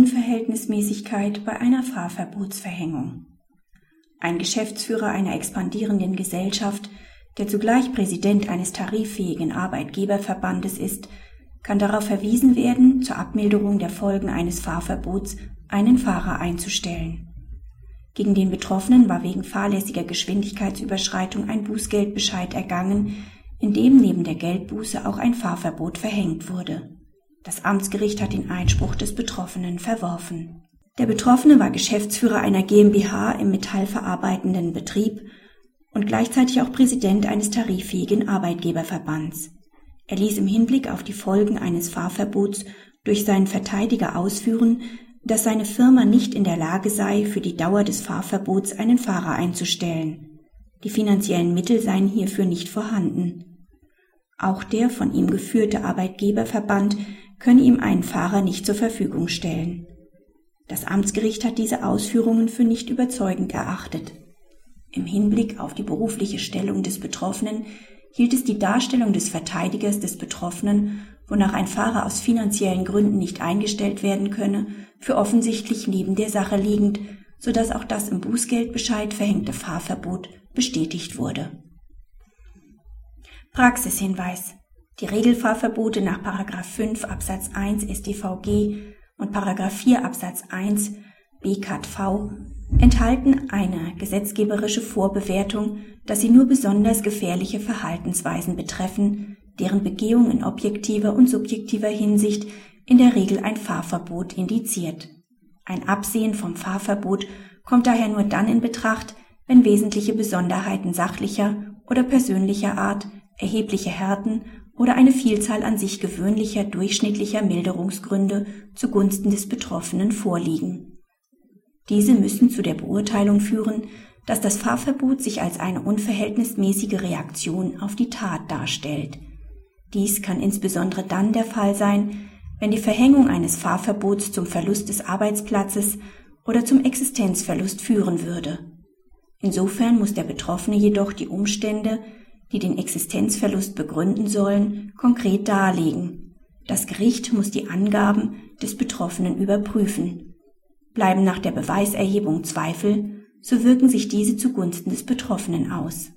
Unverhältnismäßigkeit bei einer Fahrverbotsverhängung. Ein Geschäftsführer einer expandierenden Gesellschaft, der zugleich Präsident eines tariffähigen Arbeitgeberverbandes ist, kann darauf verwiesen werden, zur Abmilderung der Folgen eines Fahrverbots einen Fahrer einzustellen. Gegen den Betroffenen war wegen fahrlässiger Geschwindigkeitsüberschreitung ein Bußgeldbescheid ergangen, in dem neben der Geldbuße auch ein Fahrverbot verhängt wurde. Das Amtsgericht hat den Einspruch des Betroffenen verworfen. Der Betroffene war Geschäftsführer einer GmbH im metallverarbeitenden Betrieb und gleichzeitig auch Präsident eines tariffähigen Arbeitgeberverbands. Er ließ im Hinblick auf die Folgen eines Fahrverbots durch seinen Verteidiger ausführen, dass seine Firma nicht in der Lage sei, für die Dauer des Fahrverbots einen Fahrer einzustellen. Die finanziellen Mittel seien hierfür nicht vorhanden. Auch der von ihm geführte Arbeitgeberverband könne ihm einen Fahrer nicht zur Verfügung stellen. Das Amtsgericht hat diese Ausführungen für nicht überzeugend erachtet. Im Hinblick auf die berufliche Stellung des Betroffenen hielt es die Darstellung des Verteidigers des Betroffenen, wonach ein Fahrer aus finanziellen Gründen nicht eingestellt werden könne, für offensichtlich neben der Sache liegend, so dass auch das im Bußgeldbescheid verhängte Fahrverbot bestätigt wurde. Praxishinweis die Regelfahrverbote nach 5 Absatz 1 StVG und 4 Absatz 1 BKV enthalten eine gesetzgeberische Vorbewertung, dass sie nur besonders gefährliche Verhaltensweisen betreffen, deren Begehung in objektiver und subjektiver Hinsicht in der Regel ein Fahrverbot indiziert. Ein Absehen vom Fahrverbot kommt daher nur dann in Betracht, wenn wesentliche Besonderheiten sachlicher oder persönlicher Art, erhebliche Härten oder eine Vielzahl an sich gewöhnlicher durchschnittlicher Milderungsgründe zugunsten des Betroffenen vorliegen. Diese müssen zu der Beurteilung führen, dass das Fahrverbot sich als eine unverhältnismäßige Reaktion auf die Tat darstellt. Dies kann insbesondere dann der Fall sein, wenn die Verhängung eines Fahrverbots zum Verlust des Arbeitsplatzes oder zum Existenzverlust führen würde. Insofern muss der Betroffene jedoch die Umstände, die den Existenzverlust begründen sollen, konkret darlegen. Das Gericht muss die Angaben des Betroffenen überprüfen. Bleiben nach der Beweiserhebung Zweifel, so wirken sich diese zugunsten des Betroffenen aus